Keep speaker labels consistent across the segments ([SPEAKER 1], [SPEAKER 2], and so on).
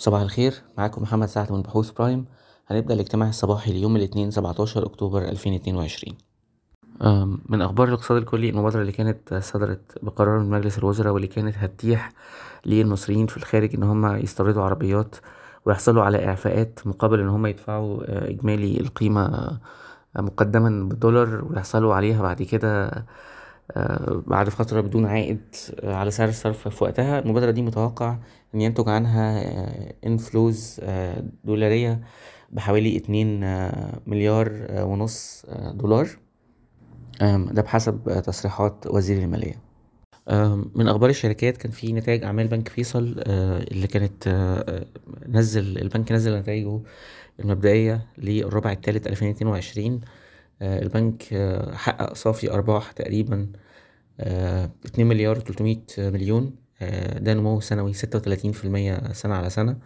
[SPEAKER 1] صباح الخير. معاكم محمد سعد من بحوث برايم. هنبدأ الاجتماع الصباحي ليوم الاثنين 17 أكتوبر 2022 أم، من أخبار الاقتصاد الكلي المبادرة اللي كانت صدرت بقرار من مجلس الوزراء واللي كانت هتتيح للمصريين في الخارج إن هما يستوردوا عربيات ويحصلوا على إعفاءات مقابل إن هما يدفعوا آه، إجمالي القيمة آه، مقدما بالدولار ويحصلوا عليها بعد كده بعد فترة بدون عائد آه، على سعر الصرف في وقتها المبادرة دي متوقع إن ينتج عنها انفلوز دولارية بحوالي اتنين آه، مليار آه، ونص آه، دولار. ده بحسب آه، تصريحات وزير المالية. من أخبار الشركات كان في نتائج أعمال بنك فيصل آه، اللي كانت آه، آه، نزل البنك نزل نتائجه المبدئية للربع الثالث 2022 آه، البنك آه، حقق صافي أرباح تقريبا آه، اتنين مليار وتلتمية مليون. آه، ده نمو سنوي ستة وتلاتين في المية سنة على سنة.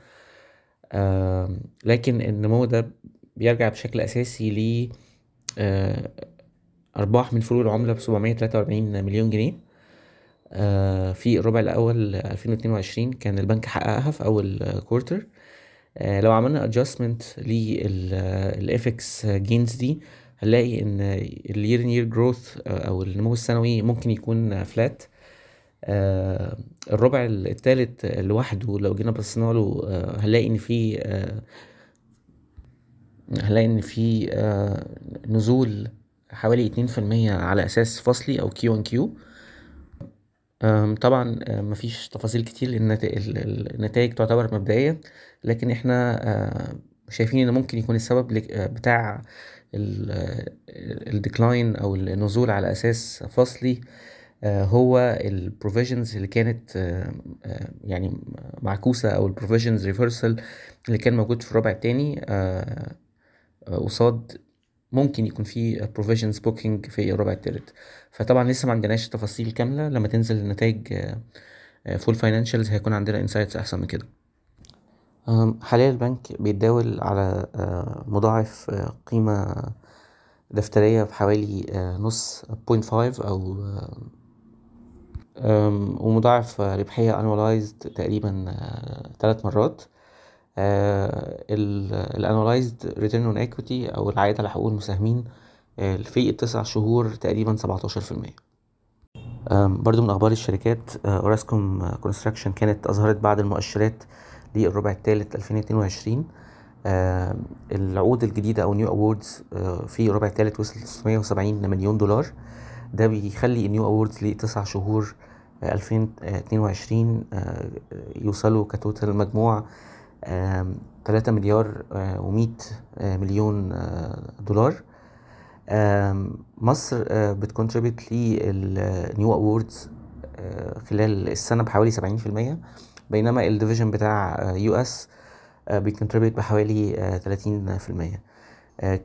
[SPEAKER 1] آم، لكن النمو ده بيرجع بشكل أساسي ل آه، أرباح من فروق العملة تلاتة وأربعين مليون جنيه. آه، في الربع الأول ألفين واتنين وعشرين كان البنك حققها في أول كورتر لو عملنا adjustment لل FX gains دي هنلاقي إن ال year in year growth آه، أو النمو السنوي ممكن يكون flat آه، الربع التالت لوحده لو جينا بصينا له آه، هنلاقي إن في آه، هنلاقي إن في نزول حوالي اتنين في المية على أساس فصلي أو Q on Q طبعا مفيش تفاصيل كتير لأن النت- ال- ال- النتائج تعتبر مبدئية لكن إحنا شايفين ان ممكن يكون السبب آه، بتاع ال decline أو النزول على أساس فصلي آه، هو ال provisions اللي كانت آه، آه، يعني معكوسة أو ال provisions reversal اللي كان موجود في الربع التاني آه، آه، قصاد ممكن يكون في provisions booking في الربع التالت. فطبعا لسه ما عندناش تفاصيل كاملة لما تنزل النتائج full financials هيكون عندنا insights أحسن من كده. حاليا البنك بيتداول على آه، مضاعف آه، قيمة دفترية بحوالي آه، نص point five أو آه، ومضاعف ربحية annualized تقريبا آه، تلات مرات. ال annualized return on equity أو العائد على حقوق المساهمين آه، في التسع شهور تقريبا سبعتاشر في المية. برضو من أخبار الشركات أوراسكوم كونستراكشن كانت أظهرت بعض المؤشرات للربع الثالث 2022 آه، العقود الجديدة أو new awards في الربع الثالث وصل 670 مليون دولار. ده بيخلي ال new awards لتسع شهور آه، 2022 آه، يوصلوا ك total مجموع آم، تلاتة مليار ومية مليون آه، دولار. مصر بت contribute لل new awards خلال السنة بحوالي سبعين في المية. بينما ال division بتاع US بي contribute بحوالي تلاتين في المية.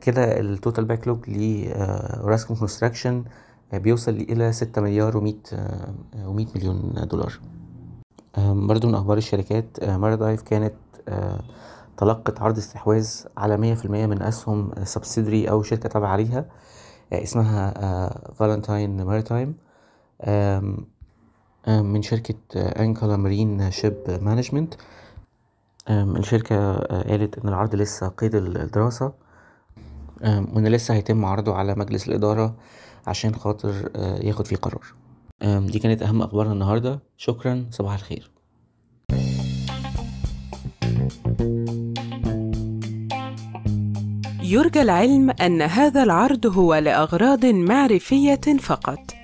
[SPEAKER 1] كده ال total backlog لأوراسكوم كونستراكشن بيوصل إلى ستة مليار ومية ومية مليون دولار. برضو من أخبار الشركات مارادايف كانت آه، تلقت عرض استحواذ على مية في المية من أسهم subsidiary أو شركة تابعة ليها آه، اسمها فالنتاين ماريتايم من شركة أنكلا مارين شيب مانجمنت الشركة آه، قالت إن العرض لسه قيد الدراسة. وإن لسه هيتم عرضه على مجلس الإدارة عشان خاطر آه، ياخد فيه قرار. دي كانت أهم أخبارنا النهاردة. شكرا. صباح الخير.
[SPEAKER 2] يرجى العلم أن هذا العرض هو لأغراض معرفية فقط،